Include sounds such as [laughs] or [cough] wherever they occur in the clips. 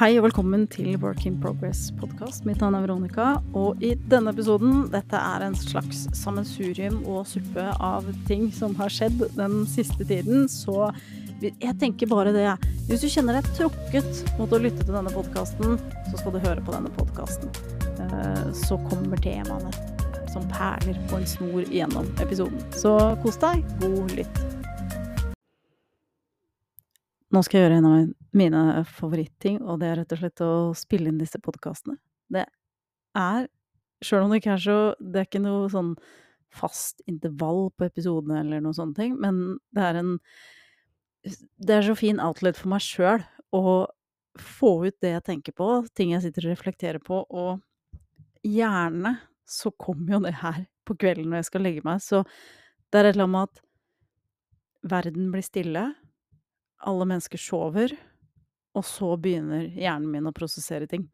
Hei og velkommen til Work in Progress-podkast. Mitt navn er Veronica, og i denne episoden Dette er en slags sammensurium og suppe av ting som har skjedd den siste tiden, så jeg tenker bare det. Hvis du kjenner deg tråkket mot å lytte til denne podkasten, så skal du høre på denne podkasten. Eh, så kommer temaene som perler på en snor gjennom episoden. Så kos deg. God lytt. Nå skal jeg gjøre en av mine favoritting, og det er rett og slett å spille inn disse podkastene. Det er Sjøl om det ikke er så Det er ikke noe sånn fast intervall på episodene eller noen sånne ting, men det er en Det er så fin outlet for meg sjøl å få ut det jeg tenker på, ting jeg sitter og reflekterer på, og gjerne så kommer jo det her på kvelden når jeg skal legge meg, så det er et eller annet med at verden blir stille alle mennesker sover, og så begynner hjernen min å prosessere ting.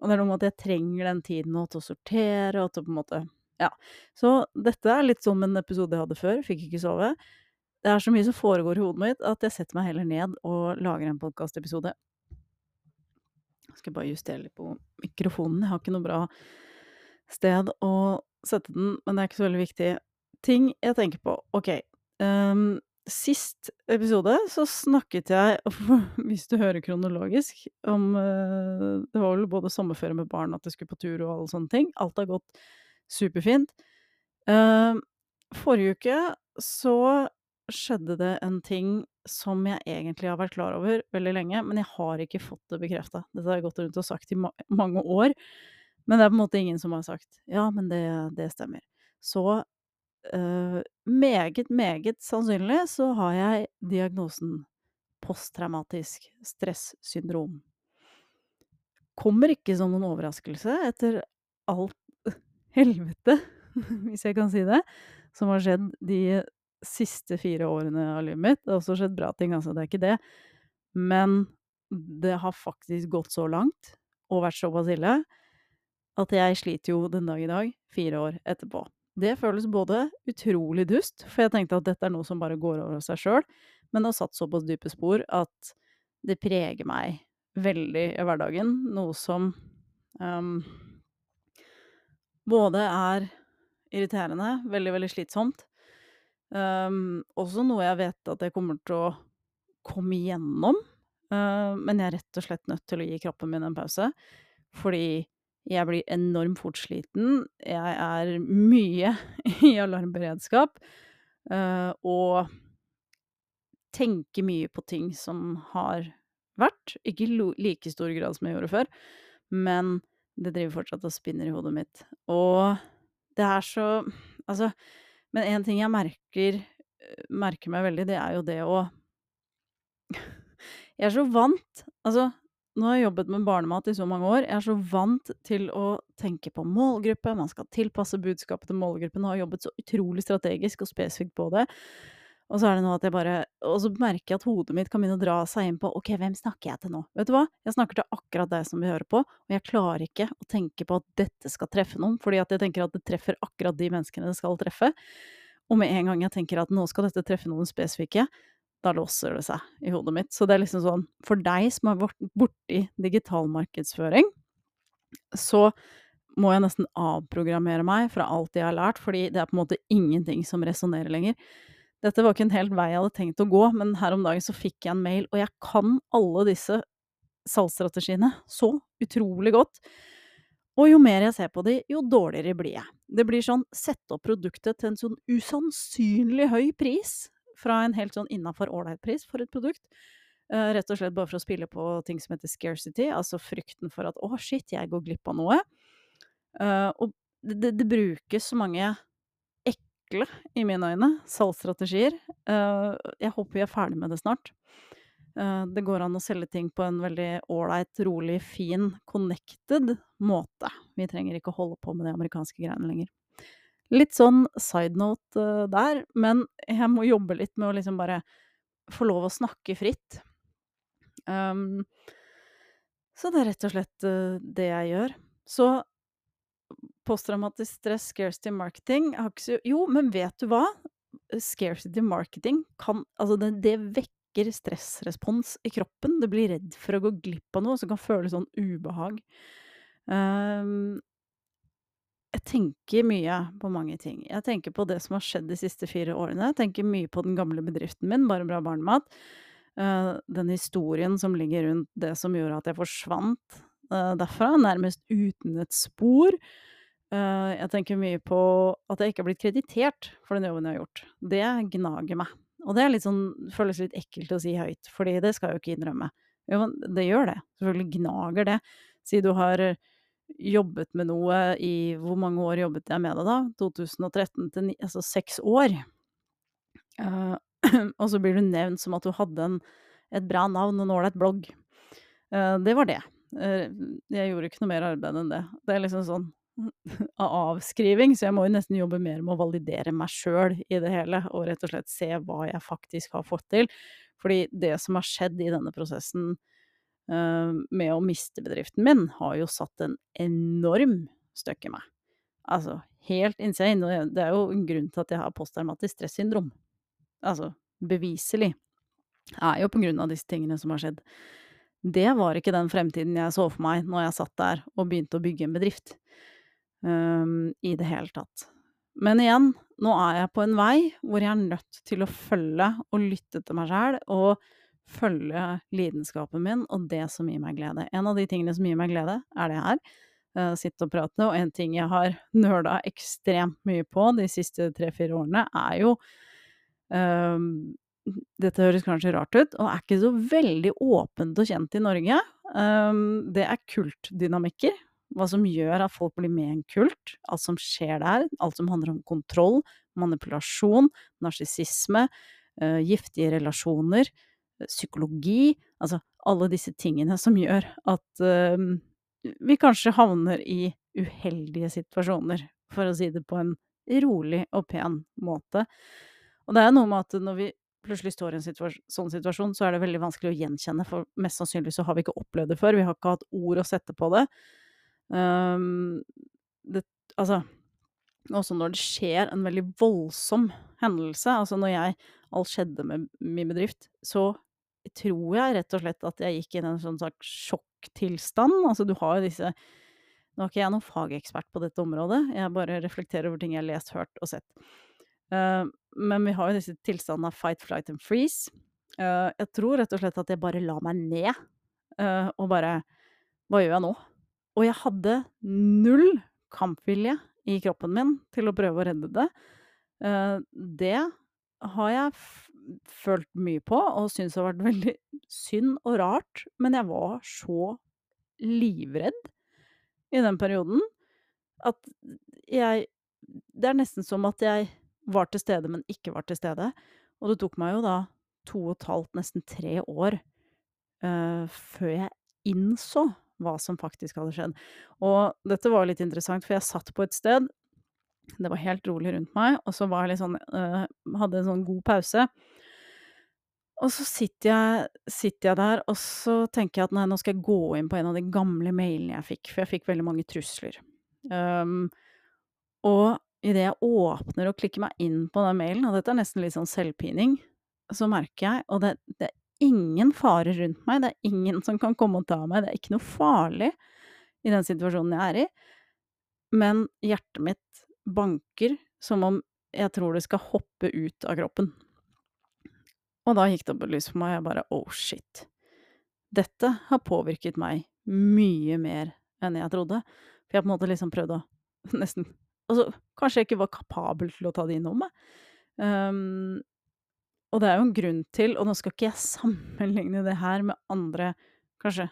Og det er noe med at jeg trenger den tiden nå til å sortere og til på en måte Ja. Så dette er litt som en episode jeg hadde før, fikk ikke sove. Det er så mye som foregår i hodet mitt at jeg setter meg heller ned og lager en podkastepisode. Jeg skal bare justere litt på mikrofonen. Jeg har ikke noe bra sted å sette den, men det er ikke så veldig viktig. Ting jeg tenker på. Ok. Um, Sist episode så snakket jeg, [laughs] hvis du hører kronologisk, om uh, Det var vel både sommerferie med barn, at jeg skulle på tur og alle sånne ting. Alt har gått superfint. Uh, forrige uke så skjedde det en ting som jeg egentlig har vært klar over veldig lenge, men jeg har ikke fått det bekrefta. Dette har jeg gått rundt og sagt i ma mange år, men det er på en måte ingen som har sagt ja, men det, det stemmer. Så uh, meget, meget sannsynlig så har jeg diagnosen posttraumatisk stressyndrom. Kommer ikke som noen overraskelse etter alt [laughs] helvete, hvis jeg kan si det, som har skjedd de siste fire årene av livet mitt. Det har også skjedd bra ting, altså, det er ikke det. Men det har faktisk gått så langt, og vært såpass ille, at jeg sliter jo den dag i dag, fire år etterpå. Det føles både utrolig dust, for jeg tenkte at dette er noe som bare går over seg sjøl, men det har satt såpass dype spor at det preger meg veldig i hverdagen. Noe som um, både er irriterende, veldig, veldig slitsomt, um, også noe jeg vet at jeg kommer til å komme igjennom, uh, men jeg er rett og slett nødt til å gi kroppen min en pause, fordi jeg blir enormt fort sliten. Jeg er mye [laughs] i alarmberedskap. Uh, og tenker mye på ting som har vært. Ikke i like stor grad som jeg gjorde før, men det driver fortsatt og spinner i hodet mitt. Og det er så Altså, men en ting jeg merker, merker meg veldig, det er jo det å [laughs] Jeg er så vant Altså, nå har jeg jobbet med barnemat i så mange år. Jeg er så vant til å tenke på målgruppe, man skal tilpasse budskapet til målgruppen, og har jobbet så utrolig strategisk og spesifikt på det. Og så er det nå at jeg bare Og så merker jeg at hodet mitt kan begynne å dra seg inn på ok, hvem snakker jeg til nå? Vet du hva? Jeg snakker til akkurat deg som vil høre på, og jeg klarer ikke å tenke på at dette skal treffe noen, fordi at jeg tenker at det treffer akkurat de menneskene det skal treffe. Og med en gang jeg tenker at nå skal dette treffe noen spesifikke, da låser det seg i hodet mitt. Så det er liksom sånn For deg som har vært borti digital markedsføring, så må jeg nesten avprogrammere meg fra alt jeg har lært, fordi det er på en måte ingenting som resonnerer lenger. Dette var ikke en helt vei jeg hadde tenkt å gå, men her om dagen så fikk jeg en mail, og jeg kan alle disse salgsstrategiene så utrolig godt. Og jo mer jeg ser på de, jo dårligere blir jeg. Det blir sånn sette opp produktet til en sånn usannsynlig høy pris, fra en helt sånn innafor ålreit pris for et produkt. Uh, rett og slett bare for å spille på ting som heter scarcity, altså frykten for at 'å, oh, shit, jeg går glipp av noe'. Uh, og det, det, brukes så mange ekle, i mine øyne, salgsstrategier. Uh, jeg håper vi er ferdig med det snart. det går an å selge ting på en veldig ålreit, rolig, fin, connected måte. Vi trenger ikke å holde på med de amerikanske greiene lenger. Litt sånn side note uh, der, men jeg må jobbe litt med å liksom bare få lov å snakke fritt. Um, så det er rett og slett uh, det jeg gjør. Så posttraumatisk stress, scarcity marketing så, Jo, men vet du hva? Scarcity marketing kan Altså, det, det, vekker stressrespons i kroppen. Du blir redd for å gå glipp av noe som kan føles sånn ubehag. Um, jeg tenker mye på mange ting. Jeg tenker på det som har skjedd de siste fire årene. Jeg tenker mye på den gamle bedriften min, Bare bra barnemat. Uh, den historien som ligger rundt det som gjorde at jeg forsvant uh, derfra, nærmest uten et spor. Uh, jeg tenker mye på at jeg ikke har blitt kreditert for den jobben jeg har gjort. Det gnager meg. Og det litt sånn, føles litt ekkelt å si høyt, fordi det skal jeg jo ikke innrømme. Jo, det gjør det. Selvfølgelig gnager det. Si du har jobbet med noe i Hvor mange år jobbet jeg med det, da? 2013 til Altså seks år. Uh, [clears throat] og så blir du nevnt som at du hadde en, et bra navn og en ålreit blogg. Uh, det var det. Uh, jeg gjorde ikke noe mer arbeid enn det. Det er liksom sånn [laughs] av avskriving, så jeg må jo nesten jobbe mer med å validere meg sjøl i det hele, og rett og slett se hva jeg faktisk har fått til. Fordi det som har skjedd i denne prosessen med å miste bedriften min, har jo satt en enorm støkk i meg. Altså, helt insane. Og det er jo en grunn til at jeg har posttraumatisk stressyndrom. Altså, beviselig. Er jo på grunn av disse tingene som har skjedd. Det var ikke den fremtiden jeg så for meg når jeg satt der og begynte å bygge en bedrift. Um, I det hele tatt. Men igjen, nå er jeg på en vei hvor jeg er nødt til å følge og lytte til meg sjæl, og følge lidenskapen min og det som gir meg glede. En av de tingene som gir meg glede, er det her. Uh, sitte og prate. Og en ting jeg har nøla ekstremt mye på de siste tre-fire årene, er jo um, Dette høres kanskje rart ut, og er ikke så veldig åpent og kjent i Norge. Um, det er kultdynamikker. Hva som gjør at folk blir med i en kult. Alt som skjer der. Alt som handler om kontroll, manipulasjon, narsissisme, uh, giftige relasjoner psykologi Altså alle disse tingene som gjør at uh, vi kanskje havner i uheldige situasjoner, for å si det på en rolig og pen måte. Og det er noe med at når vi plutselig står i en situasjon, sånn situasjon, så er det veldig vanskelig å gjenkjenne, for mest sannsynlig så har vi ikke opplevd det før. Vi har ikke hatt ord å sette på det. Um, det altså også når det skjer en veldig voldsom hendelse, altså når jeg Alt skjedde med min bedrift, så tror jeg rett og slett at jeg gikk inn i en sånn slags sjokktilstand. Altså, du har jo disse Nå er ikke jeg noen fagekspert på dette området, jeg bare reflekterer over ting jeg har lest, hørt og sett. Uh, men vi har jo disse tilstandene av fight, flight and freeze. Uh, jeg tror rett og slett at jeg bare la meg ned, uh, og bare Hva gjør jeg nå? Og jeg hadde null kampvilje i kroppen min til å prøve å redde det. det har jeg følt mye på, og syntes det har vært veldig synd og rart, men jeg var så livredd i den perioden at jeg Det er nesten som at jeg var til stede, men ikke var til stede. Og det tok meg jo da to og et halvt, nesten tre år uh, før jeg innså hva som faktisk hadde skjedd. Og dette var litt interessant, for jeg satt på et sted det var helt rolig rundt meg, og så var jeg litt sånn øh, Hadde en sånn god pause. Og så sitter jeg, sitter jeg der, og så tenker jeg at nei, nå skal jeg gå inn på en av de gamle mailene jeg fikk, for jeg fikk veldig mange trusler. Um, og idet jeg åpner og klikker meg inn på den mailen, og dette er nesten litt sånn selvpining, så merker jeg Og det, det er ingen fare rundt meg, det er ingen som kan komme og ta meg, det er ikke noe farlig i den situasjonen jeg er i, men hjertet mitt banker som om jeg tror det skal hoppe ut av kroppen. Og da gikk det opp et lys for meg, og jeg bare oh shit. Dette har påvirket meg mye mer enn jeg trodde. For jeg har på en måte liksom prøvd å [laughs] nesten Altså, kanskje jeg ikke var kapabel til å ta det inn over meg. Um, og det er jo en grunn til, og nå skal ikke jeg sammenligne det her med andre Kanskje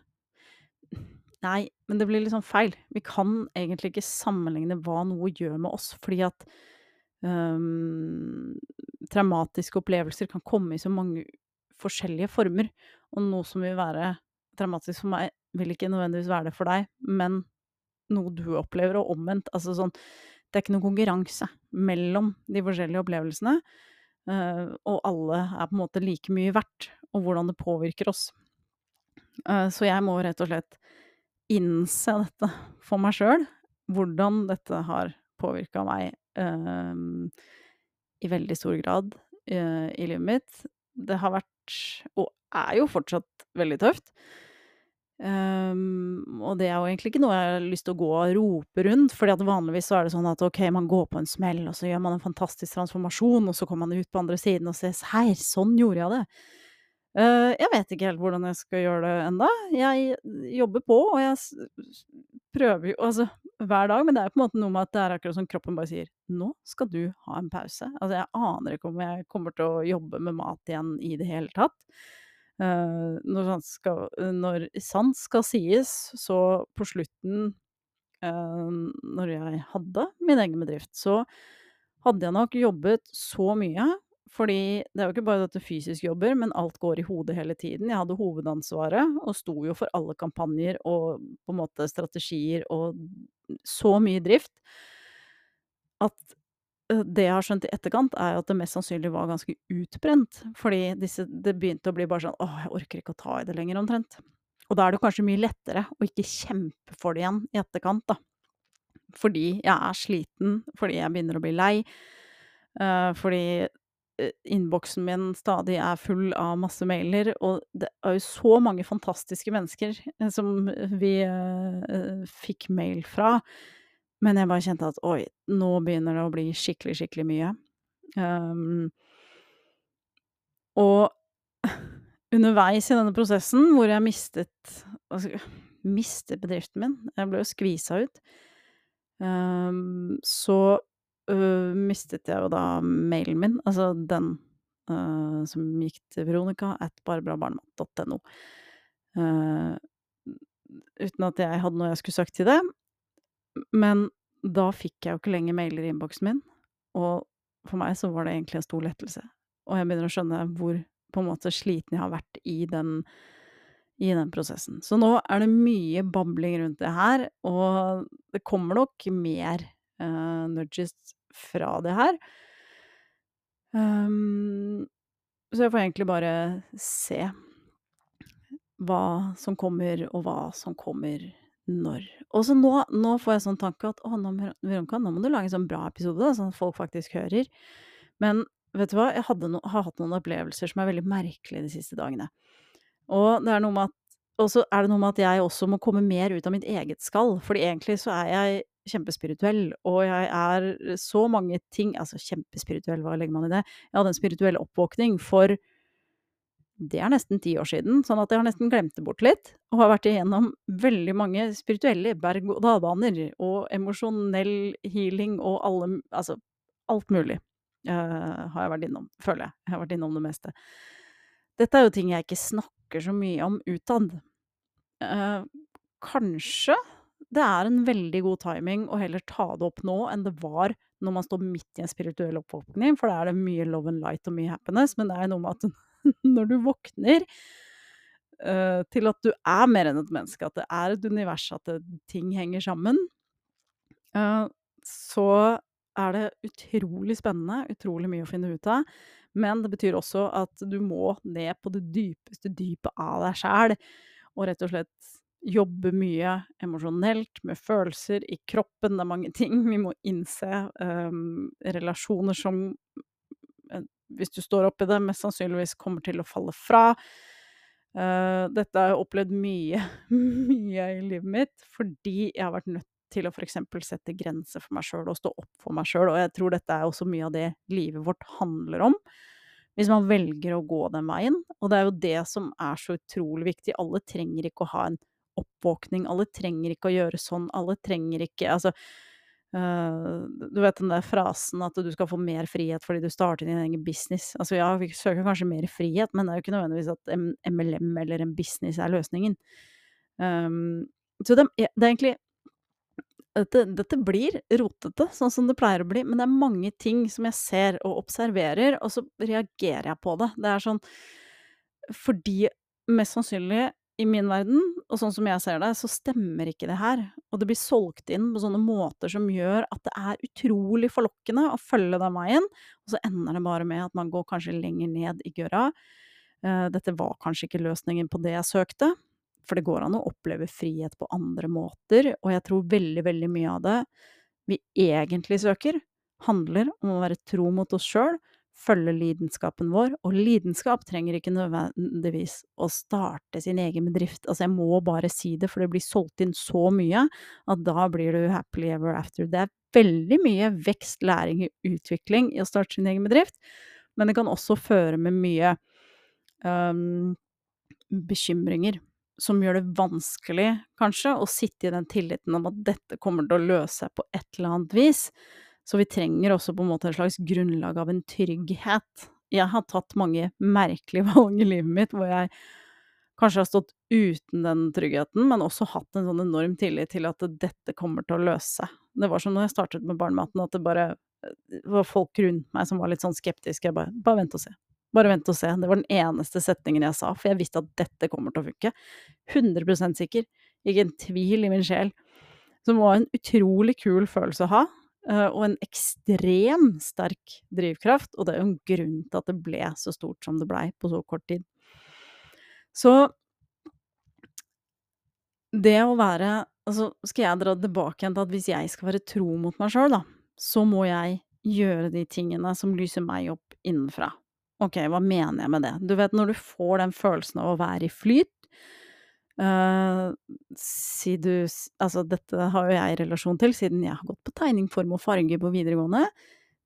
Nei, men det blir sånn feil. Vi kan egentlig ikke sammenligne hva noe gjør med oss, fordi at um, traumatiske opplevelser kan komme i så mange forskjellige former. Og noe som vil være traumatisk for meg, vil ikke nødvendigvis være det for deg, men noe du opplever, og omvendt. Altså sånn Det er ikke noen konkurranse mellom de forskjellige opplevelsene. Uh, og alle er på en måte like mye verdt, og hvordan det påvirker oss. Uh, så jeg må rett og slett innse dette for meg sjøl, hvordan dette har påvirka meg i veldig stor grad uh, i livet mitt. Det har vært, og er jo fortsatt, veldig tøft. Um, og det er jo egentlig ikke noe jeg har lyst til å gå og rope rundt, fordi at vanligvis så er det sånn at ok, man går på en smell, og så gjør man en fantastisk transformasjon, og så kommer man ut på andre siden og ser her, sånn gjorde jeg det. Uh, jeg vet ikke helt hvordan jeg skal gjøre det enda. Jeg jobber på, og jeg prøver jo altså hver dag, men det er jo på en måte noe med at det er akkurat som kroppen bare sier nå skal du ha en pause. Altså jeg aner ikke om jeg kommer til å jobbe med mat igjen i det hele tatt. når, når, skal, når sant skal sies, så på slutten, uh, når jeg hadde min egen bedrift, så hadde jeg nok jobbet så mye. Fordi det er jo ikke bare dette fysisk jobber, men alt går i hodet hele tiden. Jeg hadde hovedansvaret, og sto jo for alle kampanjer og på en måte strategier og så mye drift at Eh, det jeg har skjønt i etterkant, er at det mest sannsynlig var ganske utbrent. Fordi disse det begynte å bli bare sånn åh, jeg orker ikke å ta i det lenger, omtrent. Og da er det kanskje mye lettere å ikke kjempe for det igjen i etterkant, da. Fordi jeg er sliten, fordi jeg begynner å bli lei, uh, fordi innboksen min stadig er full av masse mailer, og det er jo så mange fantastiske mennesker som vi uh, fikk mail fra. Men jeg bare kjente at oi, nå begynner det å bli skikkelig, skikkelig mye. Um, og [laughs] underveis i denne prosessen hvor jeg mistet altså, mistet bedriften min, jeg ble jo skvisa ut, um, så uh, mistet jeg jo da mailen min, altså den uh, som gikk til Veronica at barebrabarnemat.no. Uh, uten at jeg hadde noe jeg skulle sagt til det. Men da fikk jeg jo ikke lenger mailer i innboksen min, og for meg så var det egentlig en stor lettelse. Og jeg begynner å skjønne hvor på en måte sliten jeg har vært i den i den prosessen. Så nå er det mye babling rundt det her, og det kommer nok mer uh, nudges fra det her. Um, så jeg får egentlig bare se hva som kommer, og hva som kommer når. Og så nå, nå får jeg sånn tanke at å, nå, Veronica, nå må du lage en sånn bra episode, sånn at folk faktisk hører. Men vet du hva, jeg no, har hatt noen opplevelser som er veldig merkelige de siste dagene. Og det er noe med at og så er det noe med at jeg også må komme mer ut av mitt eget skall. Fordi egentlig så er jeg kjempespirituell, og jeg er så mange ting Altså kjempespirituell, hva legger man i det? Jeg hadde en spirituell oppvåkning for det er nesten ti år siden, sånn at jeg har nesten glemt det bort litt. Og har vært igjennom veldig mange spirituelle berg-og-dal-baner og emosjonell healing og alle Altså alt mulig uh, har jeg vært innom, føler jeg. Jeg har vært innom det meste. Dette er jo ting jeg ikke snakker så mye om utad. Uh, kanskje det er en veldig god timing å heller ta det opp nå enn det var når man står midt i en spirituell oppvåkning, for da er det mye love and light og mye happiness, men det er noe med at [laughs] når du våkner uh, til at du er mer enn et menneske, at det er et univers, at ting henger sammen, uh, så er det utrolig spennende, utrolig mye å finne ut av. Men det betyr også at du må ned på det dypeste dypet av deg sjæl, og rett og slett jobbe mye emosjonelt, med følelser i kroppen. Det er mange [laughs] ting vi må innse. Um, relasjoner som hvis du står oppi det, mest sannsynligvis kommer til å falle fra. Uh, dette har jeg opplevd mye, [laughs] mye i livet mitt, fordi jeg har vært nødt til å f.eks. sette grenser for meg sjøl og stå opp for meg sjøl, og jeg tror dette er også mye av det livet vårt handler om. Hvis man velger å gå den veien. Og det er jo det som er så utrolig viktig. Alle trenger ikke å ha en oppvåkning, alle trenger ikke å gjøre sånn, alle trenger ikke Altså, Uh, du vet den der frasen at du skal få mer frihet fordi du starter din egen business. Altså ja, vi søker kanskje mer frihet, men det er jo ikke nødvendigvis at MLM eller en business er løsningen. Um, så det, det, er egentlig dette, dette, blir rotete, sånn som det pleier å bli, men det er mange ting som jeg ser og observerer, og så reagerer jeg på det. Det er sånn fordi mest sannsynlig i min verden, og sånn som jeg ser det, så stemmer ikke det her. Og det blir solgt inn på sånne måter som gjør at det er utrolig forlokkende å følge den veien, og så ender det bare med at man går kanskje lenger ned i gørra. Uh, dette var kanskje ikke løsningen på det jeg søkte, for det går an å oppleve frihet på andre måter, og jeg tror veldig, veldig mye av det vi egentlig søker, handler om å være tro mot oss sjøl, følge lidenskapen vår, og lidenskap trenger ikke nødvendigvis å starte sin egen bedrift. Altså, jeg må bare si det, for det blir solgt inn så mye at da blir du happily ever after. Det er veldig mye vekst, læring og utvikling i å starte sin egen bedrift, men det kan også føre med mye um, bekymringer som gjør det vanskelig, kanskje, å sitte i den tilliten om at dette kommer til å løse seg på et eller annet vis. Så vi trenger også på en måte en slags grunnlag av en trygghet. Jeg har tatt mange merkelige [laughs] valg i livet mitt hvor jeg kanskje har stått uten den tryggheten, men også hatt en sånn enorm tillit til at dette kommer til å løse seg. Det var som når jeg startet med barnematen, at det bare det var folk rundt meg som var litt sånn skeptiske. Bare Bare vent og se. Bare vent og se. Det var den eneste setningen jeg sa, for jeg visste at dette kommer til å funke. 100 sikker. Ikke en tvil i min sjel. Som var en utrolig kul følelse å ha, eh, og en ekstrem sterk drivkraft. Og det er jo en grunn til at det ble så stort som det blei på så kort tid. Så det å være Altså, skal jeg dra tilbake igjen til at hvis jeg skal være tro mot meg sjøl, da, så må jeg gjøre de tingene som lyser meg opp innenfra. Ok, hva mener jeg med det? Du vet når du får den følelsen av å være i flyt uh, Si du Altså, dette har jo jeg relasjon til, siden jeg har gått på tegning, form og farge på videregående.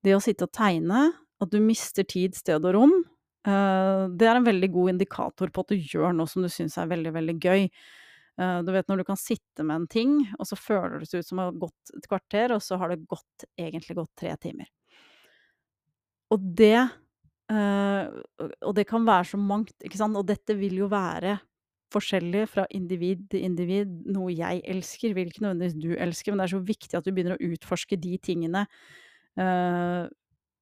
Det å sitte og tegne, at du mister tid, sted og rom, uh, det er en veldig god indikator på at du gjør noe som du syns er veldig, veldig gøy. Uh, du vet når du kan sitte med en ting, og så føler det seg ut som det har gått et kvarter, og så har det gått, egentlig gått tre timer. Og det og det kan være så mangt, ikke sant. Og dette vil jo være forskjellig fra individ til individ. Noe jeg elsker, vil ikke nødvendigvis du elsker, men det er så viktig at du begynner å utforske de tingene uh,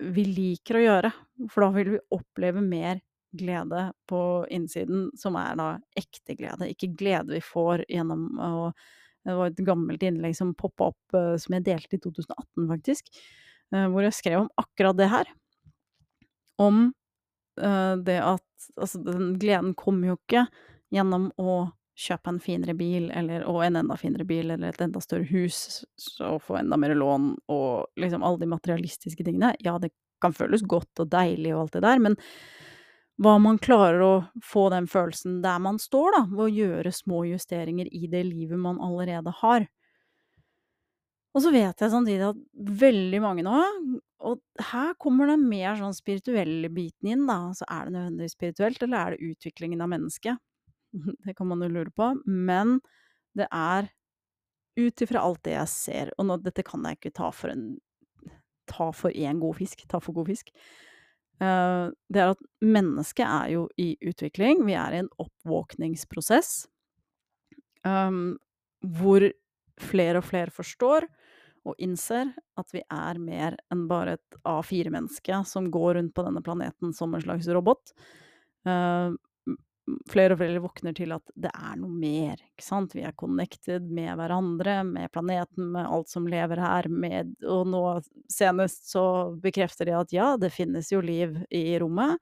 vi liker å gjøre. For da vil vi oppleve mer glede på innsiden, som er da ekte glede. Ikke glede vi får gjennom å Det var et gammelt innlegg som poppa opp, uh, som jeg delte i 2018, faktisk, hvor jeg skrev om akkurat det her om det at Altså, den gleden kommer jo ikke gjennom å kjøpe en finere bil, eller og en enda finere bil, eller et enda større hus, og få enda mer lån, og liksom alle de materialistiske tingene. Ja, det kan føles godt og deilig og alt det der, men hva man klarer å få den følelsen der man står, da, ved å gjøre små justeringer i det livet man allerede har. Og så vet jeg samtidig at veldig mange nå og her kommer den mer sånn spirituelle biten inn, da. Så er det nødvendigvis spirituelt, eller er det utviklingen av mennesket? [laughs] Det kan man jo lure på. Men det er ut ifra alt det jeg ser, og nå, dette kan jeg ikke ta for en Ta for én god fisk, ta for god fisk. Uh, det er at mennesket er jo i utvikling. Vi er i en oppvåkningsprosess. Um, hvor flere og flere forstår og innser at vi er mer enn bare et A4-menneske som går rundt på denne planeten som en slags robot. Uh, flere og flere våkner til at det er noe mer, ikke sant. Vi er connected med hverandre, med planeten, med alt som lever her, med Og nå senest så bekrefter de at ja, det finnes jo liv i rommet.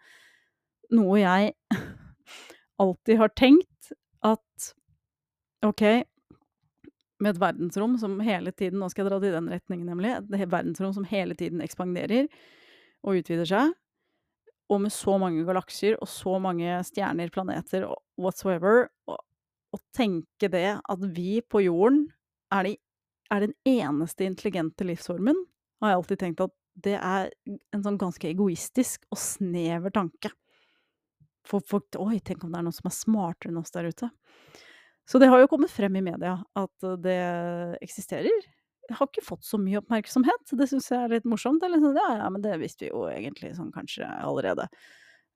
Noe jeg [laughs] alltid har tenkt at ok, med et verdensrom som hele tiden Nå skal jeg dra det i den retningen, nemlig. Et verdensrom som hele tiden ekspanderer og utvider seg. Og med så mange galakser og så mange stjerner, planeter og whatsoever. Og tenke det at vi på jorden er, de, er den eneste intelligente livsformen, har jeg alltid tenkt at det er en sånn ganske egoistisk og snever tanke. For folk Oi, tenk om det er noen som er smartere enn oss der ute. Så det har jo kommet frem i media at det eksisterer. Har ikke fått så mye oppmerksomhet, det syns jeg er litt morsomt. Eller sånn, ja, ja, men det visste vi jo egentlig sånn kanskje allerede.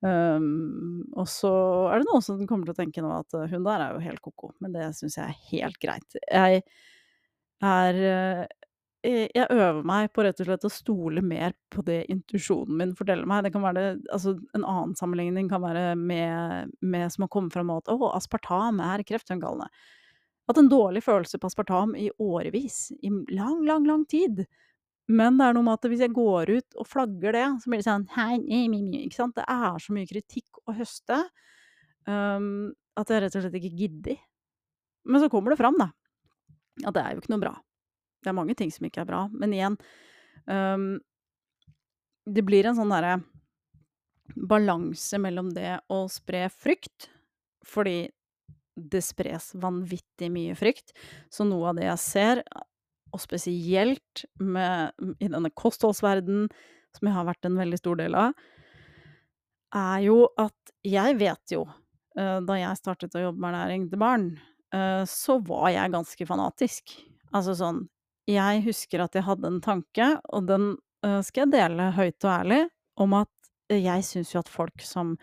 Um, og så er det noen som kommer til å tenke nå at hun der er jo helt ko-ko, men det syns jeg er helt greit. Jeg er Eh, jeg øver meg på rett og slett å stole mer på det intuisjonen min forteller meg. Det kan være det, altså En annen sammenligning kan være med, med som har kommet fram at å, aspartam er kreftfremkallende. Hatt en dårlig følelse på aspartam i årevis. I lang, lang, lang tid. Men det er noe med at hvis jeg går ut og flagger det, så blir det sånn hei, ikke sant? Det er så mye kritikk å høste um, at jeg rett og slett ikke gidder. Men så kommer det fram, da. At det er jo ikke noe bra. Det er mange ting som ikke er bra, men igjen um, Det blir en sånn derre balanse mellom det å spre frykt, fordi det spres vanvittig mye frykt. Så noe av det jeg ser, og spesielt med i denne kostholdsverdenen, som jeg har vært en veldig stor del av, er jo at jeg vet jo, eh, da jeg startet å jobbe med ernæring til barn, eh, så var jeg ganske fanatisk. Altså sånn Jeg husker at jeg hadde en tanke, og den, eh, skal jeg dele høyt og ærlig, om at jeg syns jo at folk som,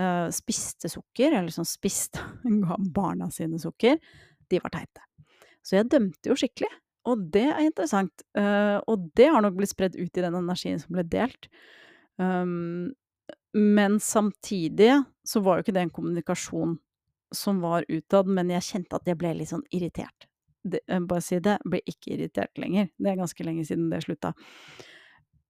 eh, spiste sukker, eller som spiste [laughs] ga barna sine sukker, de var teite. Så jeg dømte jo skikkelig, og det er interessant. Uh, og det har nok blitt spredd ut i den energien som ble delt. Um, men samtidig så var jo ikke det en kommunikasjon som var utad, men jeg kjente at jeg ble litt sånn irritert. Det, bare si det, ble ikke irritert lenger. Det er ganske lenge siden det slutta.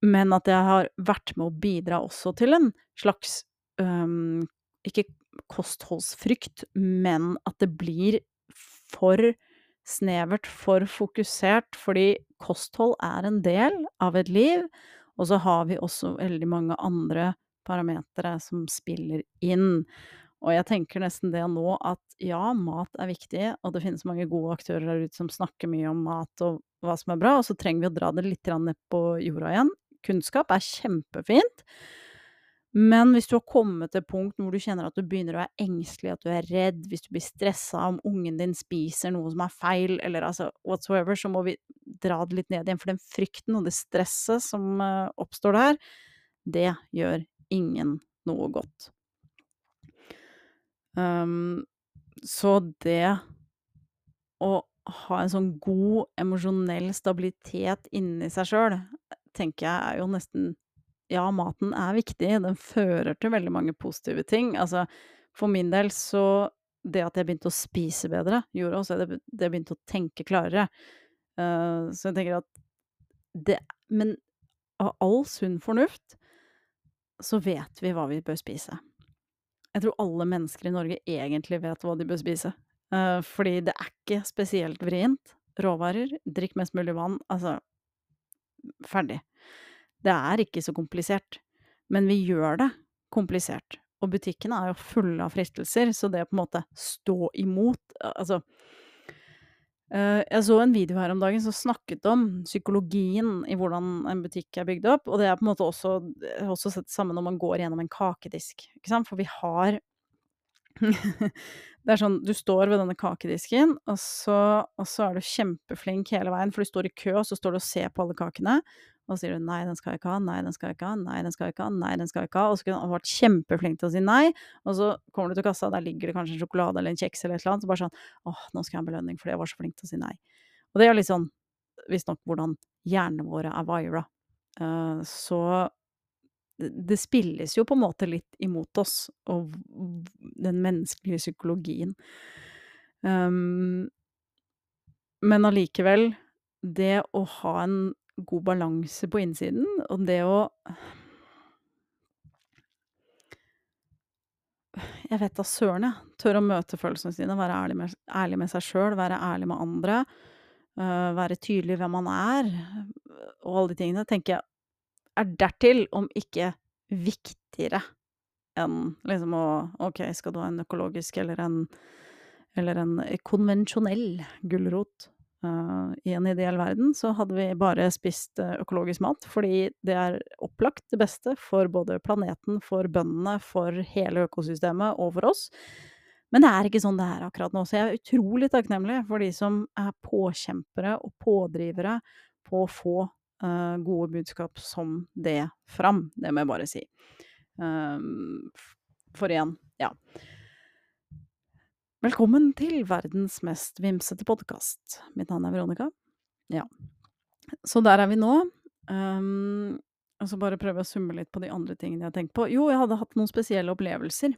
Men at jeg har vært med å bidra også til en slags øhm, ikke kostholdsfrykt, men at det blir for snevert, for fokusert, fordi kosthold er en del av et liv, og så har vi også veldig mange andre parametere som spiller inn. Og jeg tenker nesten det nå at ja, mat er viktig, og det finnes mange gode aktører der ute som snakker mye om mat og hva som er bra, og så trenger vi å dra det litt ned på jorda igjen. Kunnskap er kjempefint. Men hvis du har kommet til et punkt hvor du kjenner at du begynner å være engstelig, at du er redd, hvis du blir stressa om ungen din spiser noe som er feil, eller altså whatsoever, så må vi dra det litt ned igjen. For den frykten og det stresset som uh, oppstår der, det gjør ingen noe godt. Um, så det å ha en sånn god emosjonell stabilitet inni seg sjøl, tenker jeg er jo nesten Ja, maten er viktig, den fører til veldig mange positive ting. Altså, for min del så Det at jeg begynte å spise bedre, gjorde også at jeg begynte å tenke klarere. Uh, så jeg tenker at det Men av all sunn fornuft så vet vi hva vi bør spise. Jeg tror alle mennesker i Norge egentlig vet hva de bør spise. Uh, fordi det er ikke spesielt vrient. Råvarer, drikk mest mulig vann. Altså ferdig. Det er ikke så komplisert. Men vi gjør det komplisert. Og butikkene er jo fulle av fristelser, så det å på en måte stå imot Altså Uh, jeg så en video her om dagen som snakket om psykologien i hvordan en butikk er bygd opp, og det er på en måte også, også sett sammen når man går gjennom en kakedisk, for vi har [laughs] Det er sånn, du står ved denne kakedisken, og så, og så er du kjempeflink hele veien, for du står i kø, og så står du og ser på alle kakene, og så sier du 'nei, den skal jeg ikke ha', 'nei, den skal jeg ikke ha', 'nei, den skal jeg ikke ha', 'nei, den skal jeg ikke ha', og så kunne han vært kjempeflink til å si nei, og så kommer du til kassa, der ligger det kanskje en sjokolade eller en kjeks eller et eller annet, så bare sånn 'åh, nå skal jeg ha en belønning fordi jeg var så flink til å si nei'. Og det er litt sånn visstnok hvordan hjernene våre er vira. Uh, så det spilles jo på en måte litt imot oss, og den menneskelige psykologien. Um, men allikevel, det å ha en god balanse på innsiden, og det å Jeg vet da søren, jeg. Tør å møte følelsene sine, være ærlig med, ærlig med seg sjøl, være ærlig med andre. Uh, være tydelig hvem man er, og alle de tingene, tenker jeg er dertil, om ikke viktigere enn liksom å Ok, skal du ha en økologisk eller en, eller en konvensjonell gulrot? Uh, I en ideell verden så hadde vi bare spist uh, økologisk mat, fordi det er opplagt det beste for både planeten, for bøndene, for hele økosystemet og for oss. Men det er ikke sånn det er akkurat nå, så jeg er utrolig takknemlig for de som er påkjempere og pådrivere på å få uh, gode budskap som det fram. Det må jeg bare si. Um, for igjen, ja. Velkommen til verdens mest vimsete podkast. Mitt navn er Veronica. Ja. Så der er vi nå. Um, og så bare prøve å summe litt på de andre tingene jeg har tenkt på. Jo, jeg hadde hatt noen spesielle opplevelser.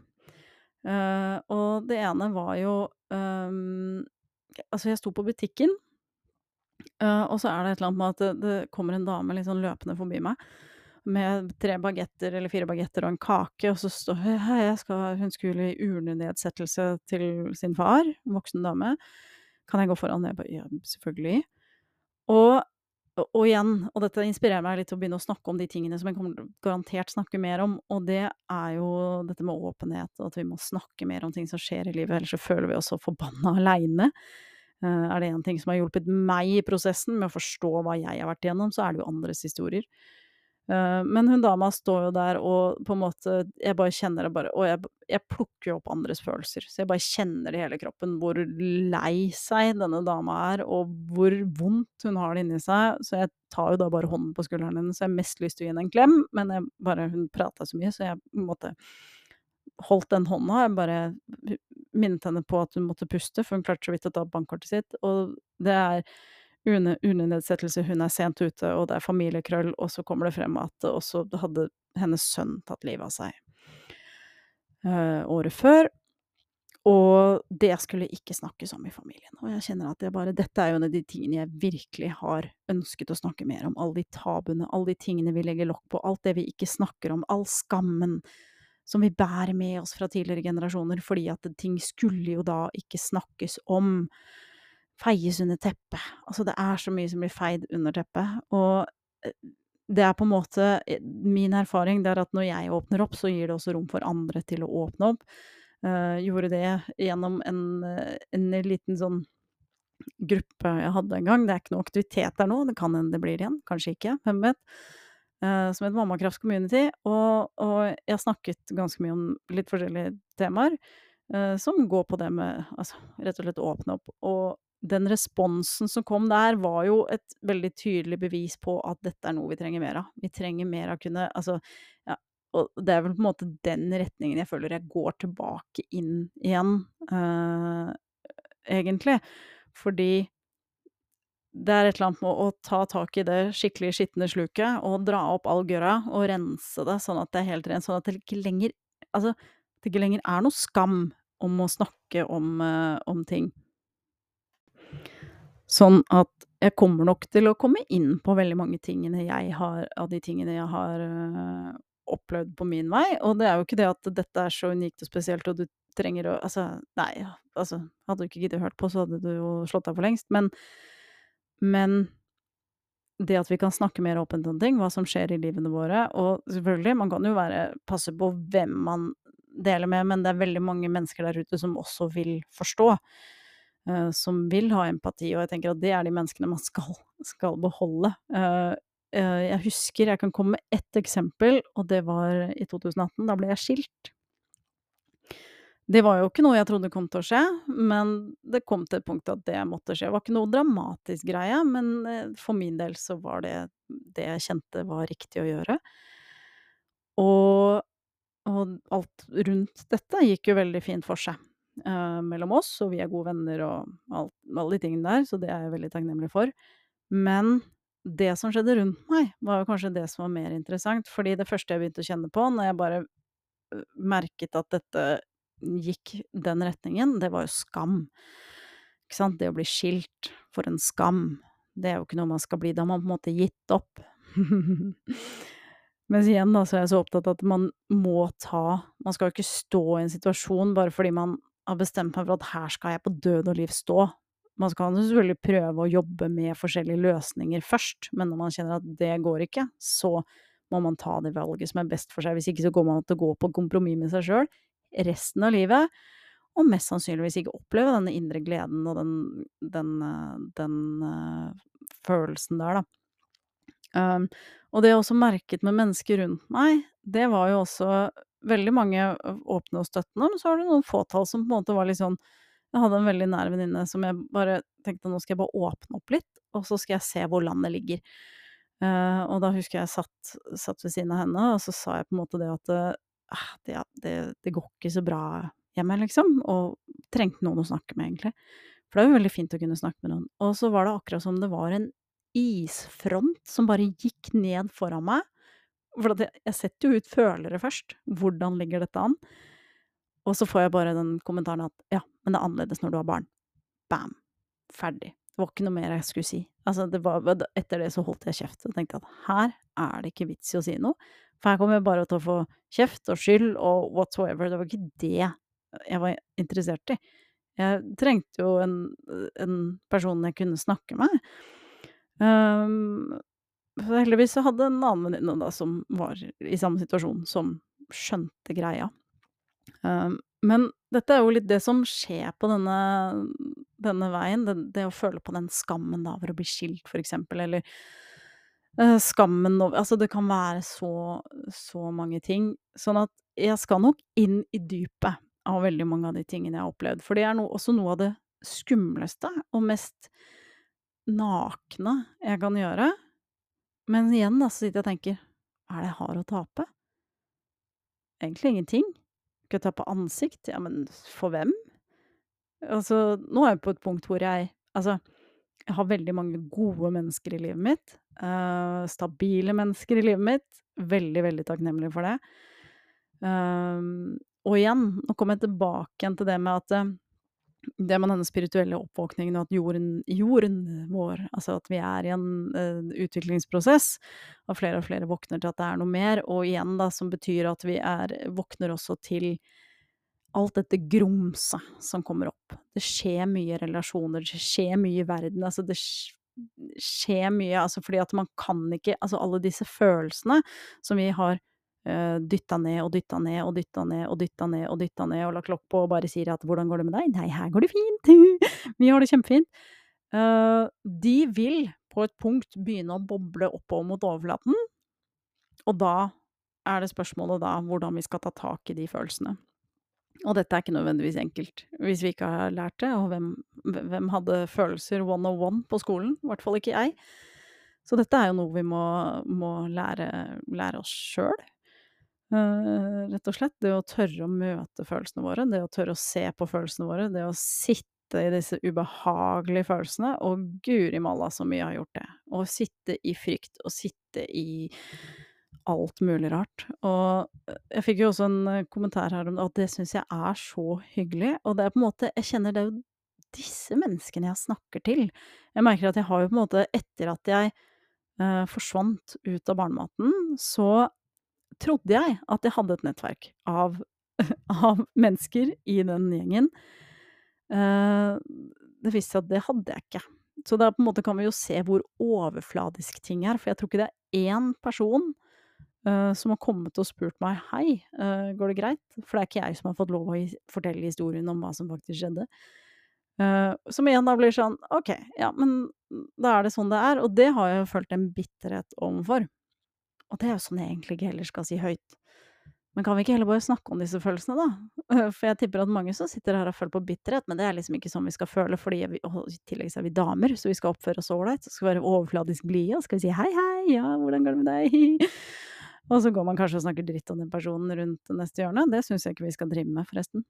Uh, og det ene var jo um, Altså, jeg sto på butikken, Uh, og så er det et eller annet med at det, det kommer en dame sånn løpende forbi meg med tre bagetter eller fire bagetter og en kake, og så står Hei, jeg skal, hun skulle i urnenedsettelse til sin far, voksen dame. Kan jeg gå foran? Jeg bare ja, selvfølgelig. Og og igjen, og dette inspirerer meg litt til å begynne å snakke om de tingene som jeg kommer garantert snakke mer om, og det er jo dette med åpenhet, og at vi må snakke mer om ting som skjer i livet, ellers så føler vi oss så forbanna aleine. Uh, er det én ting som har hjulpet meg i prosessen med å forstå hva jeg har vært igjennom, så er det jo andres historier. Uh, men hun dama står jo der og på en måte Jeg bare kjenner det bare Og jeg, jeg plukker jo opp andres følelser. Så jeg bare kjenner det i hele kroppen hvor lei seg denne dama er, og hvor vondt hun har det inni seg. Så jeg tar jo da bare hånden på skulderen hennes. Så jeg har mest lyst til å gi henne en klem, men jeg bare, hun prata så mye, så jeg måtte holdt den hånda. Jeg bare minnet henne på at hun måtte puste, for hun klarte så vidt å ta bankkortet sitt. Og det er UNE-nedsettelse, hun er sent ute, og det er familiekrøll, og så kommer det frem at også hadde hennes sønn tatt livet av seg uh, året før. Og det skulle ikke snakkes om i familien. Og jeg kjenner at bare, dette er jo en av de tingene jeg virkelig har ønsket å snakke mer om. Alle de tabuene, alle de tingene vi legger lokk på, alt det vi ikke snakker om, all skammen som vi bærer med oss fra tidligere generasjoner, fordi at ting skulle jo da ikke snakkes om feies under teppet. Altså, det er så mye som blir feid under teppet. Og eh, det er på en måte eh, Min erfaring det er at når jeg åpner opp, så gir det også rom for andre til å åpne opp. Uh, gjorde det gjennom en, en, liten sånn gruppe jeg hadde en gang. Det er ikke noe aktivitet der nå, det kan hende det blir igjen, kanskje ikke, hvem vet. Uh, som het Mammakraft Community. Og, og, jeg snakket ganske mye om litt forskjellige temaer. Uh, som går på det med altså, rett og slett å åpne opp. Og den responsen som kom der, var jo et veldig tydelig bevis på at dette er noe vi trenger mer av. Vi trenger mer av kunne Altså, ja, og det er vel på en måte den retningen jeg føler jeg går tilbake inn igjen, uh, egentlig. Fordi det er et eller annet med å ta tak i det skikkelig skitne sluket og dra opp all gørra og rense det sånn at det er helt rent, sånn at det ikke lenger Altså, det ikke lenger er noe skam om å snakke om, uh, om ting. Sånn at jeg kommer nok til å komme inn på veldig mange tingene jeg har av de tingene jeg har øh, opplevd på min vei. Og det er jo ikke det at dette er så unikt og spesielt, og du trenger å Altså, nei, altså Hadde du ikke giddet hørt på, så hadde du jo slått deg for lengst. Men, men det at vi kan snakke mer åpent om ting, hva som skjer i livene våre Og selvfølgelig, man kan jo være passe på hvem man deler med, men det er veldig mange mennesker der ute som også vil forstå. Uh, som vil ha empati, og jeg tenker at det er de menneskene man skal, skal beholde. Uh, uh, jeg husker, jeg kan komme med ett eksempel, og det var i 2018. Da ble jeg skilt. Det var jo ikke noe jeg trodde kom til å skje, men det kom til et punkt at det måtte skje. Det var ikke noe dramatisk greie, men for min del så var det det jeg kjente var riktig å gjøre. Og, og alt rundt dette gikk jo veldig fint for seg uh, mellom oss, og vi er gode venner og alt, alle de tingene der, så det er jeg veldig takknemlig for. Men det som skjedde rundt meg, var kanskje det som var mer interessant, fordi det første jeg begynte å kjenne på når jeg bare merket at dette gikk den retningen, det var jo skam. Ikke sant, det å bli skilt, for en skam. Det er jo ikke noe man skal bli, da har man på en måte gitt opp. [laughs] Mens igjen da, så er jeg så opptatt av at man må ta Man skal jo ikke stå i en situasjon bare fordi man har bestemt meg for at her skal jeg på død og liv stå. Man skal selvfølgelig prøve å jobbe med forskjellige løsninger først, men når man kjenner at det går ikke, så må man ta det valget som er best for seg. Hvis ikke så går man til å gå på kompromiss med seg sjøl resten av livet, og mest sannsynligvis ikke oppleve denne indre gleden og den, den, den uh, følelsen der, da. Um, og det jeg også merket med mennesker rundt meg, det var jo også veldig mange åpne og støttende, men så har du noen fåtall som på en måte var litt sånn Jeg hadde en veldig nær venninne som jeg bare tenkte nå skal jeg bare åpne opp litt, og så skal jeg se hvor landet ligger. Uh, og da husker jeg satt, satt ved siden av henne, og så sa jeg på en måte det at uh, det, det, det, går ikke så bra hjemme, liksom, og trengte noen å snakke med, egentlig. For det er jo veldig fint å kunne snakke med noen. Og så var det akkurat som det var en isfront som bare gikk ned foran meg, for jeg, setter jo ut følere først. Hvordan ligger dette an? Og så får jeg bare den kommentaren at ja, men det er annerledes når du har barn. Bam. Ferdig. Det var ikke noe mer jeg skulle si. Altså, det var, etter det så holdt jeg kjeft og tenkte at her er det ikke vits i å si noe. For her kommer jeg bare til å få kjeft og skyld og whatsoever. Det var ikke det jeg var interessert i. Jeg trengte jo en, en person jeg kunne snakke med. Um, heldigvis så hadde en annen venninne da som var i samme situasjon, som skjønte greia. Um, men dette er jo litt det som skjer på denne denne veien, det det å føle på den skammen da over å bli skilt, for eksempel, eller, uh, skammen over altså, det kan være så så mange ting. Sånn at jeg skal nok inn i dypet av veldig mange av de tingene jeg har opplevd, for det er no også noe av det skumleste og mest nakne jeg kan gjøre. Men igjen da, så sitter jeg og tenker: er det jeg har å tape? Egentlig ingenting. Skal jeg tape ansikt? Ja, men for hvem? Altså, nå er jeg på et punkt hvor jeg altså, jeg har veldig mange gode mennesker i livet mitt. Uh, stabile mennesker i livet mitt. Veldig, veldig takknemlig for det. Uh, og igjen, nå kommer jeg tilbake igjen til det med at eh, det med denne spirituelle oppvåkningen og at jorden jorden vår altså at vi er i en, uh, utviklingsprosess, og flere og flere våkner til at det er noe mer, og igjen da, som betyr at vi er våkner også til alt dette grumset som kommer opp. Det skjer mye relasjoner, det skjer mye i verden, altså det skjer mye, altså fordi at man kan ikke altså alle disse følelsene som vi har dytta ned og dytta ned og dytta ned og dytta ned og dytta ned og la klokk på og bare sier at 'hvordan går det med deg?' 'Nei, her går det fint, [laughs] vi har det kjempefint'. Eh, de vil på et punkt begynne å boble oppover mot overflaten, og da er det spørsmålet da hvordan vi skal ta tak i de følelsene. Og dette er ikke nødvendigvis enkelt, hvis vi ikke har lært det, og hvem hvem hadde følelser one on one på skolen? I hvert fall ikke jeg. Så dette er jo noe vi må må lære lære oss sjøl. Eh, rett og slett. Det å tørre å møte følelsene våre, det å tørre å se på følelsene våre, det å sitte i disse ubehagelige følelsene, og guri malla så mye jeg har gjort det. Å sitte i frykt, og sitte i alt mulig rart. Og eh, jeg fikk jo også en eh, kommentar her om at det syns jeg er så hyggelig, og det er på en måte jeg kjenner det jo disse menneskene jeg snakker til. Jeg merker at jeg har jo på en måte etter at jeg, eh, forsvant ut av barnematen, så trodde jeg at jeg hadde et nettverk av [laughs] av mennesker i den gjengen. Eh, det viste seg at det hadde jeg ikke. Så da på en måte kan vi jo se hvor overfladisk ting er, for jeg tror ikke det er én person, eh, som har kommet og spurt meg 'Hei, eh, går det greit?' For det er ikke jeg som har fått lov å fortelle historien om hva som faktisk skjedde. Uh, som igjen da blir sånn, ok, ja, men da er det sånn det er, og det har jeg jo følt en bitterhet overfor. Og det er jo sånn jeg egentlig ikke heller skal si høyt. Men kan vi ikke heller bare snakke om disse følelsene, da? [laughs] For jeg tipper at mange som sitter her har følt på bitterhet, men det er liksom ikke sånn vi skal føle, fordi vi og i tillegg så er vi damer, så vi skal oppføre oss ålreit, så skal vi være overfladisk blide, og skal vi si hei, hei, ja, hvordan går det med deg? [laughs] Og så går man kanskje og snakker dritt om den personen rundt neste hjørne. Det syns jeg ikke vi skal drive med, forresten.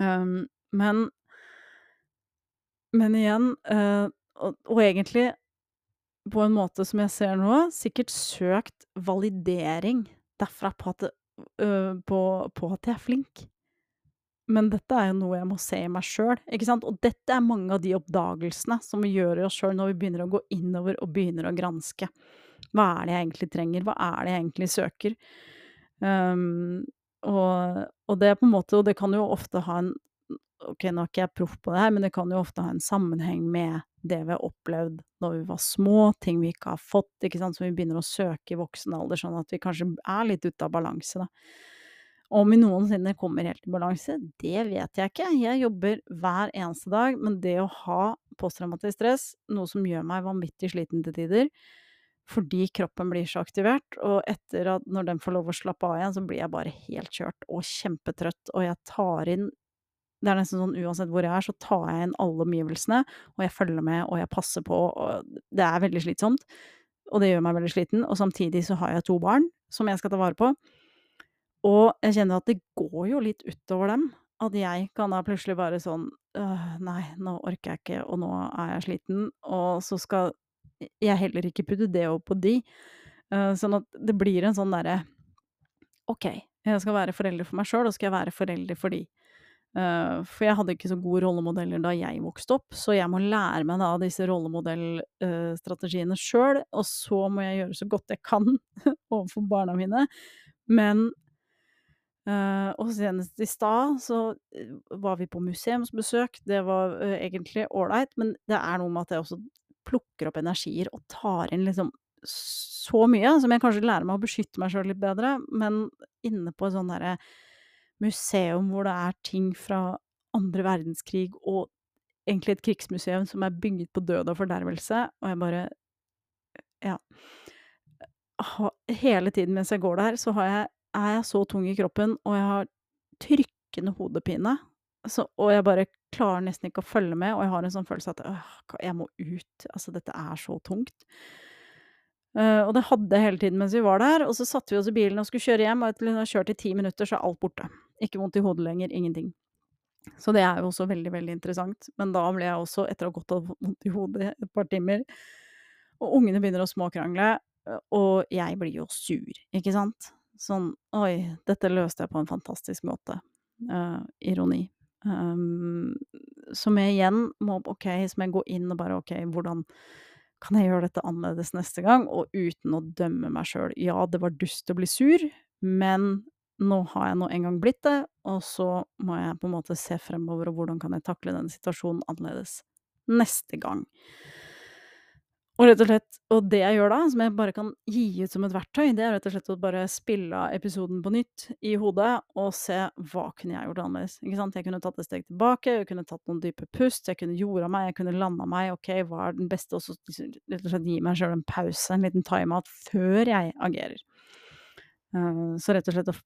Um, men men igjen, uh, og og egentlig på en måte som jeg ser nå, sikkert søkt validering derfra på at på på at jeg er flink. Men dette er jo noe jeg må se i meg sjøl, ikke sant? Og dette er mange av de oppdagelsene som vi gjør i oss sjøl når vi begynner å gå innover og begynner å granske. Hva er det jeg egentlig trenger? Hva er det jeg egentlig søker? Um, og og det er på en måte og det kan jo ofte ha en Ok, nå er ikke jeg proff på det her, men det kan jo ofte ha en sammenheng med det vi har opplevd når vi var små, ting vi ikke har fått, ikke sant, som vi begynner å søke i voksen alder, sånn at vi kanskje er litt ute av balanse, da. Om vi noensinne kommer helt i balanse, det vet jeg ikke. Jeg jobber hver eneste dag, men det å ha posttraumatisk stress, noe som gjør meg vanvittig sliten til tider, fordi kroppen blir så aktivert, og etter at når den får lov å slappe av igjen, så blir jeg bare helt kjørt og kjempetrøtt, og jeg tar inn det er nesten sånn uansett hvor jeg er, så tar jeg inn alle omgivelsene, og jeg følger med, og jeg passer på, og det er veldig slitsomt. Og det gjør meg veldig sliten, og samtidig så har jeg to barn som jeg skal ta vare på. Og jeg kjenner at det går jo litt utover dem. At jeg kan da plutselig bare sånn Nei, nå orker jeg ikke, og nå er jeg sliten. Og så skal jeg heller ikke putte det opp på de. Uh, sånn at det blir en sånn derre Ok, jeg skal være forelder for meg sjøl, og skal jeg være forelder for de. Uh, for jeg hadde ikke så gode rollemodeller da jeg vokste opp, så jeg må lære meg da disse rollemodellstrategiene sjøl, og så må jeg gjøre så godt jeg kan [laughs] overfor barna mine. Men uh, Og senest i stad så var vi på museumsbesøk, det var egentlig ålreit, men det er noe med at jeg også plukker opp energier og tar inn liksom så mye, som jeg kanskje lærer meg å beskytte meg sjøl litt bedre, men inne på en sånn derre museum hvor det er ting fra andre verdenskrig og egentlig et krigsmuseum som er bygget på død og fordervelse, og jeg bare Ja. Hele tiden mens jeg går der, så jeg er jeg så tung i kroppen, og jeg har trykkende hodepine, så og jeg bare klarer nesten ikke å følge med, og jeg har en sånn følelse at øh, jeg må ut, altså dette er så tungt. Uh, og det hadde jeg hele tiden mens vi var der, og så satte vi oss i bilen og skulle kjøre hjem, og etter å ha kjørt i ti minutter, så er alt borte. Ikke vondt i hodet lenger, ingenting. Så det er jo også veldig, veldig interessant. Men da ble jeg også, etter å ha gått hatt vondt i hodet et par timer, og ungene begynner å småkrangle, og jeg blir jo sur, ikke sant. Sånn Oi, dette løste jeg på en fantastisk måte. Uh, ironi. Um, som jeg igjen må Ok, som jeg går inn og bare Ok, hvordan kan jeg gjøre dette annerledes neste gang, og uten å dømme meg sjøl. Ja, det var dust å bli sur, men nå har jeg nå en gang blitt det, og så må jeg på en måte se fremover, og hvordan kan jeg takle den situasjonen annerledes neste gang. Og rett og slett og det jeg gjør da, som jeg bare kan gi ut som et verktøy, det er rett og slett å bare spille av episoden på nytt i hodet og se hva kunne jeg gjort annerledes. Ikke sant? Jeg kunne tatt et steg tilbake, jeg kunne tatt noen dype pust, jeg kunne jorda meg, jeg kunne landa meg, ok, hva er den beste, og så rett og slett gi meg sjøl en pause, en liten timeout, før jeg agerer. Uh, så rett og slett å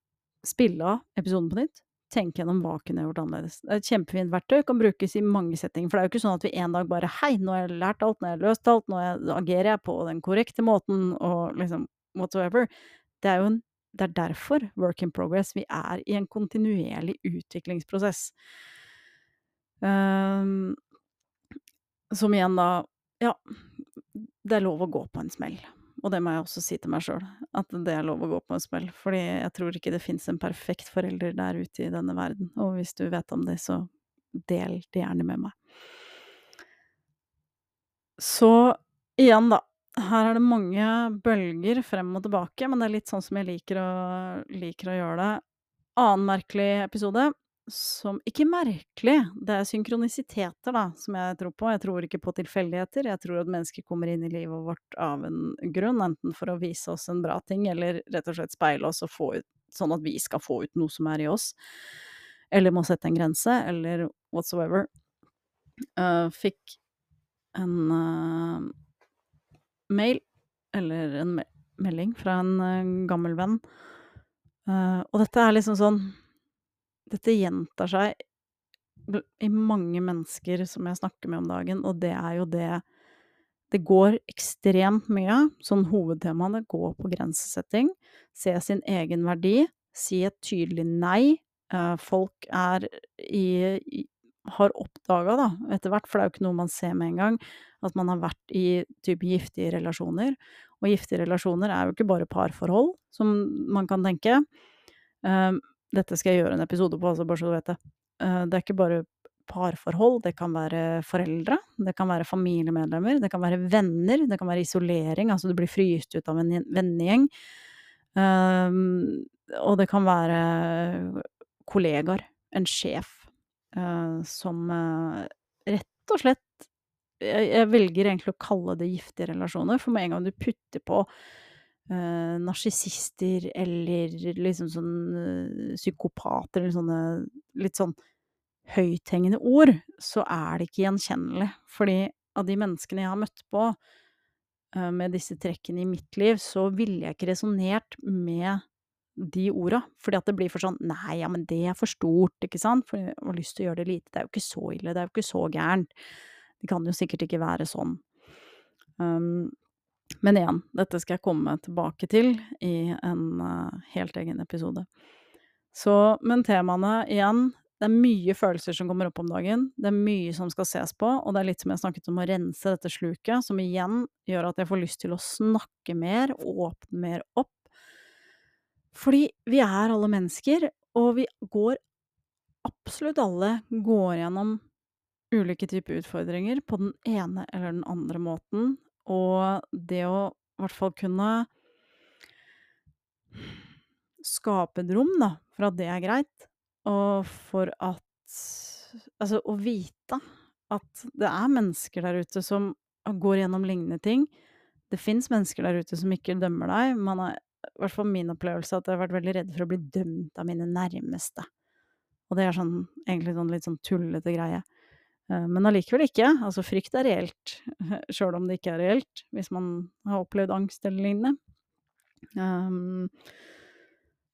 spille av episoden på nytt, tenke gjennom hva kunne jeg gjort annerledes. Det er et kjempefint verktøy, kan brukes i mange settinger. For det er jo ikke sånn at vi en dag bare Hei, nå har jeg lært alt, nå har jeg løst alt, nå agerer jeg på den korrekte måten, og liksom whatsoever. Det er jo en det er derfor work in progress. Vi er i en kontinuerlig utviklingsprosess. Um, som igjen da Ja, det er lov å gå på en smell. Og det må jeg også si til meg sjøl, at det er lov å gå på en smell. Fordi jeg tror ikke det fins en perfekt forelder der ute i denne verden. Og hvis du vet om det, så del det gjerne med meg. Så igjen, da. Her er det mange bølger frem og tilbake, men det er litt sånn som jeg liker å, liker å gjøre det. Annen merkelig episode som Ikke merkelig, det er synkronisiteter, da, som jeg tror på. Jeg tror ikke på tilfeldigheter. Jeg tror at mennesker kommer inn i livet vårt av en grunn, enten for å vise oss en bra ting, eller rett og slett speile oss og få ut Sånn at vi skal få ut noe som er i oss. Eller må sette en grense, eller whatsoever. Uh, fikk en uh, mail, eller en me melding, fra en uh, gammel venn. og dette er liksom sånn dette gjentar seg i mange mennesker som jeg snakker med om dagen, og det er jo det Det går ekstremt mye, sånn hovedtemaene går på grensesetting, se sin egen verdi, si et tydelig nei. Eh, folk er i, har oppdaga, da, etter hvert, for det er jo ikke noe man ser med en gang, at man har vært i type giftige relasjoner. Og giftige relasjoner er jo ikke bare parforhold, som man kan tenke. Um, dette skal jeg gjøre en episode på, altså, bare så du vet det. Uh, det er ikke bare parforhold, det kan være foreldre, det kan være familiemedlemmer, det kan være venner, det kan være isolering, altså du blir fryst ut av en vennegjeng. Um, og det kan være kollegaer, en sjef, uh, som uh, rett og slett jeg velger egentlig å kalle det giftige relasjoner, for med en gang du putter på uh, narsissister eller liksom sånn uh, psykopater eller sånne litt sånn høythengende ord, så er det ikke gjenkjennelig. Fordi av de menneskene jeg har møtt på uh, med disse trekkene i mitt liv, så ville jeg ikke resonnert med de orda. Fordi at det blir for sånn Nei, ja, men det er for stort, ikke sant? For jeg har lyst til å gjøre det lite. Det er jo ikke så ille. Det er jo ikke så gærent. Det kan jo sikkert ikke være sånn. Um, men igjen, dette skal jeg komme tilbake til i en uh, helt egen episode. Så, men temaene igjen, det er mye følelser som kommer opp om dagen. Det er mye som skal ses på, og det er litt som jeg snakket om å rense dette sluket, som igjen gjør at jeg får lyst til å snakke mer, åpne mer opp. Fordi vi er alle mennesker, og vi går absolutt alle går gjennom ulike typer utfordringer på den ene eller den andre måten, og det å i hvert fall kunne skape et rom, da, for at det er greit, og for at Altså, å vite at det er mennesker der ute som går gjennom lignende ting. Det fins mennesker der ute som ikke dømmer deg. Man er, i hvert fall min opplevelse, at jeg har vært veldig redd for å bli dømt av mine nærmeste. Og det er sånn, egentlig sånn litt sånn tullete greie. Eh, men allikevel ikke. Altså, frykt er reelt, [laughs] sjøl om det ikke er reelt, hvis man har opplevd angst eller lignende. Um,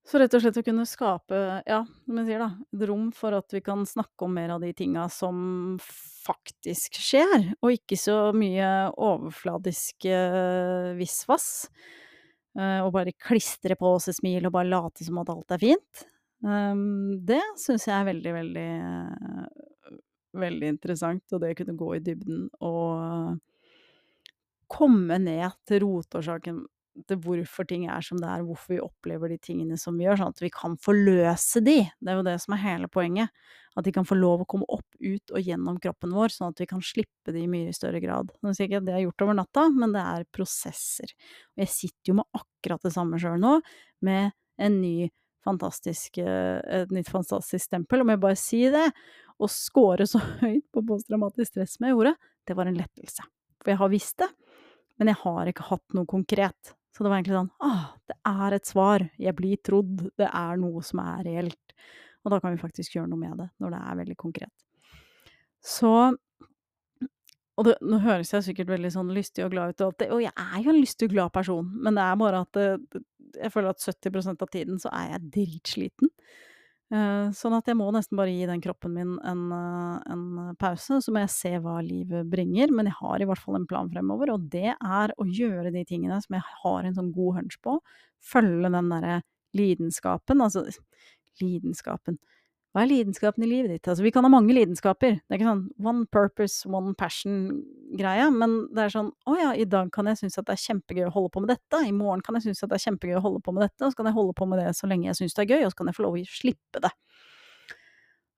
så rett og slett å kunne skape, ja, som jeg sier da, et rom for at vi kan snakke om mer av de tinga som faktisk skjer, og ikke så mye overfladisk visvas. Uh, og bare klistre på oss et smil og bare late som at alt er fint. Um, det syns jeg er veldig, veldig uh, veldig interessant, og det kunne gå i dybden og komme ned til rotårsaken til hvorfor ting er som det er, hvorfor vi opplever de tingene som vi gjør, sånn at vi kan forløse de. Det er jo det som er hele poenget. At de kan få lov å komme opp, ut og gjennom kroppen vår, sånn at vi kan slippe de i mye større grad. Nå sier ikke at det er gjort over natta, men det er prosesser. Og jeg sitter jo med akkurat det samme sjøl nå, med en ny fantastisk, eh, et nytt fantastisk stempel. Om jeg bare sier det, å score så [laughs] høyt på posttraumatisk stress som jeg gjorde, det var en lettelse. For jeg har visst det, men jeg har ikke hatt noe konkret. Så det var egentlig sånn ah, det er et svar, jeg blir trodd, det er noe som er reelt. Og da kan vi faktisk gjøre noe med det, når det er veldig konkret. Så Og det, nå høres jeg sikkert veldig sånn lystig og glad ut, og, det, og jeg er jo en lystig og glad person, men det er bare at det, jeg føler at 70% av tiden så er jeg dritsliten. Uh, sånn at jeg må nesten bare gi den kroppen min en, uh, en, pause, så må jeg se hva livet bringer. Men jeg har i hvert fall en plan fremover, og det er å gjøre de tingene som jeg har en sånn god hunch på. Følge den derre lidenskapen. Altså, lidenskapen hva er lidenskapen i livet ditt? Altså, vi kan ha mange lidenskaper. Det er ikke sånn one purpose, one passion-greie, men det er sånn å ja, i dag kan jeg synes at det er kjempegøy å holde på med dette, i morgen kan jeg synes at det er kjempegøy å holde på med dette, og så kan jeg holde på med det så lenge jeg synes det er gøy, og så kan jeg få lov å slippe det.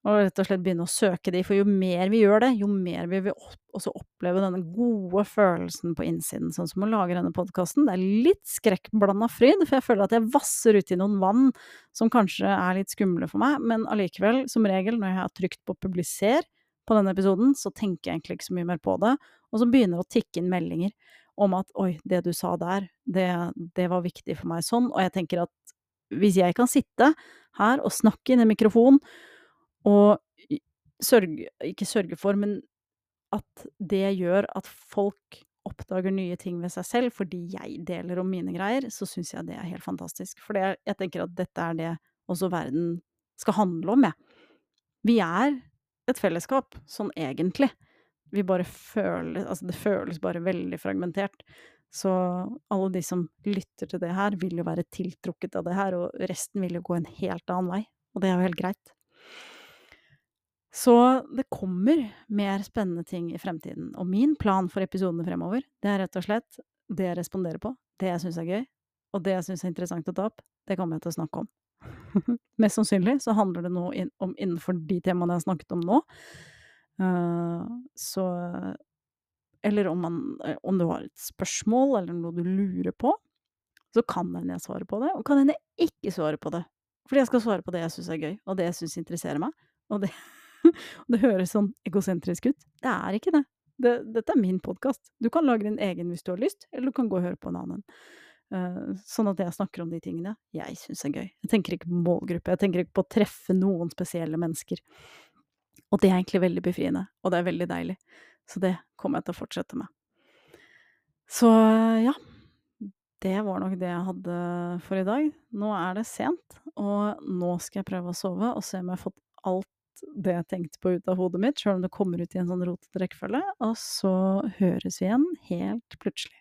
Og rett og slett begynne å søke de, for jo mer vi gjør det, jo mer vil vi også oppleve denne gode følelsen på innsiden, sånn som å lage denne podkasten. Det er litt skrekkblanda fryd, for jeg føler at jeg vasser uti noen vann som kanskje er litt skumle for meg, men allikevel, som regel, når jeg har trykt på publiser på denne episoden, så tenker jeg egentlig ikke så mye mer på det, og så begynner det å tikke inn meldinger om at oi, det du sa der, det, det var viktig for meg sånn, og jeg tenker at hvis jeg kan sitte her og snakke inn i mikrofonen, og sørge Ikke sørge for, men at det gjør at folk oppdager nye ting ved seg selv fordi jeg deler om mine greier, så syns jeg det er helt fantastisk. For jeg tenker at dette er det også verden skal handle om, jeg. Vi er et fellesskap, sånn egentlig. Vi bare føler Altså, det føles bare veldig fragmentert. Så alle de som lytter til det her, vil jo være tiltrukket av det her, og resten vil jo gå en helt annen vei. Og det er jo helt greit. Så det kommer mer spennende ting i fremtiden. Og min plan for episodene fremover, det er rett og slett det jeg responderer på, det jeg syns er gøy, og det jeg syns er interessant å ta opp, det kommer jeg til å snakke om. [laughs] Mest sannsynlig så handler det noe in om innenfor de temaene jeg har snakket om nå. Uh, så Eller om, man, om du har et spørsmål eller noe du lurer på, så kan hende jeg svarer på det, og kan hende jeg ikke svarer på det. Fordi jeg skal svare på det jeg syns er gøy, og det jeg syns interesserer meg. Og det [laughs] det høres sånn egosentrisk ut. Det er ikke det. det dette er min podkast. Du kan lage din egen hvis du har lyst, eller du kan gå og høre på en annen. Uh, sånn at jeg snakker om de tingene jeg syns er gøy. Jeg tenker ikke på målgruppe, jeg tenker ikke på å treffe noen spesielle mennesker. Og det er egentlig veldig befriende, og det er veldig deilig. Så det kommer jeg til å fortsette med. Så ja, det var nok det jeg hadde for i dag. Nå er det sent, og nå skal jeg prøve å sove og se om jeg har fått alt det jeg tenkte på ut av hodet mitt, sjøl om det kommer ut i en sånn rotete rekkefølge. Og så høres vi igjen helt plutselig.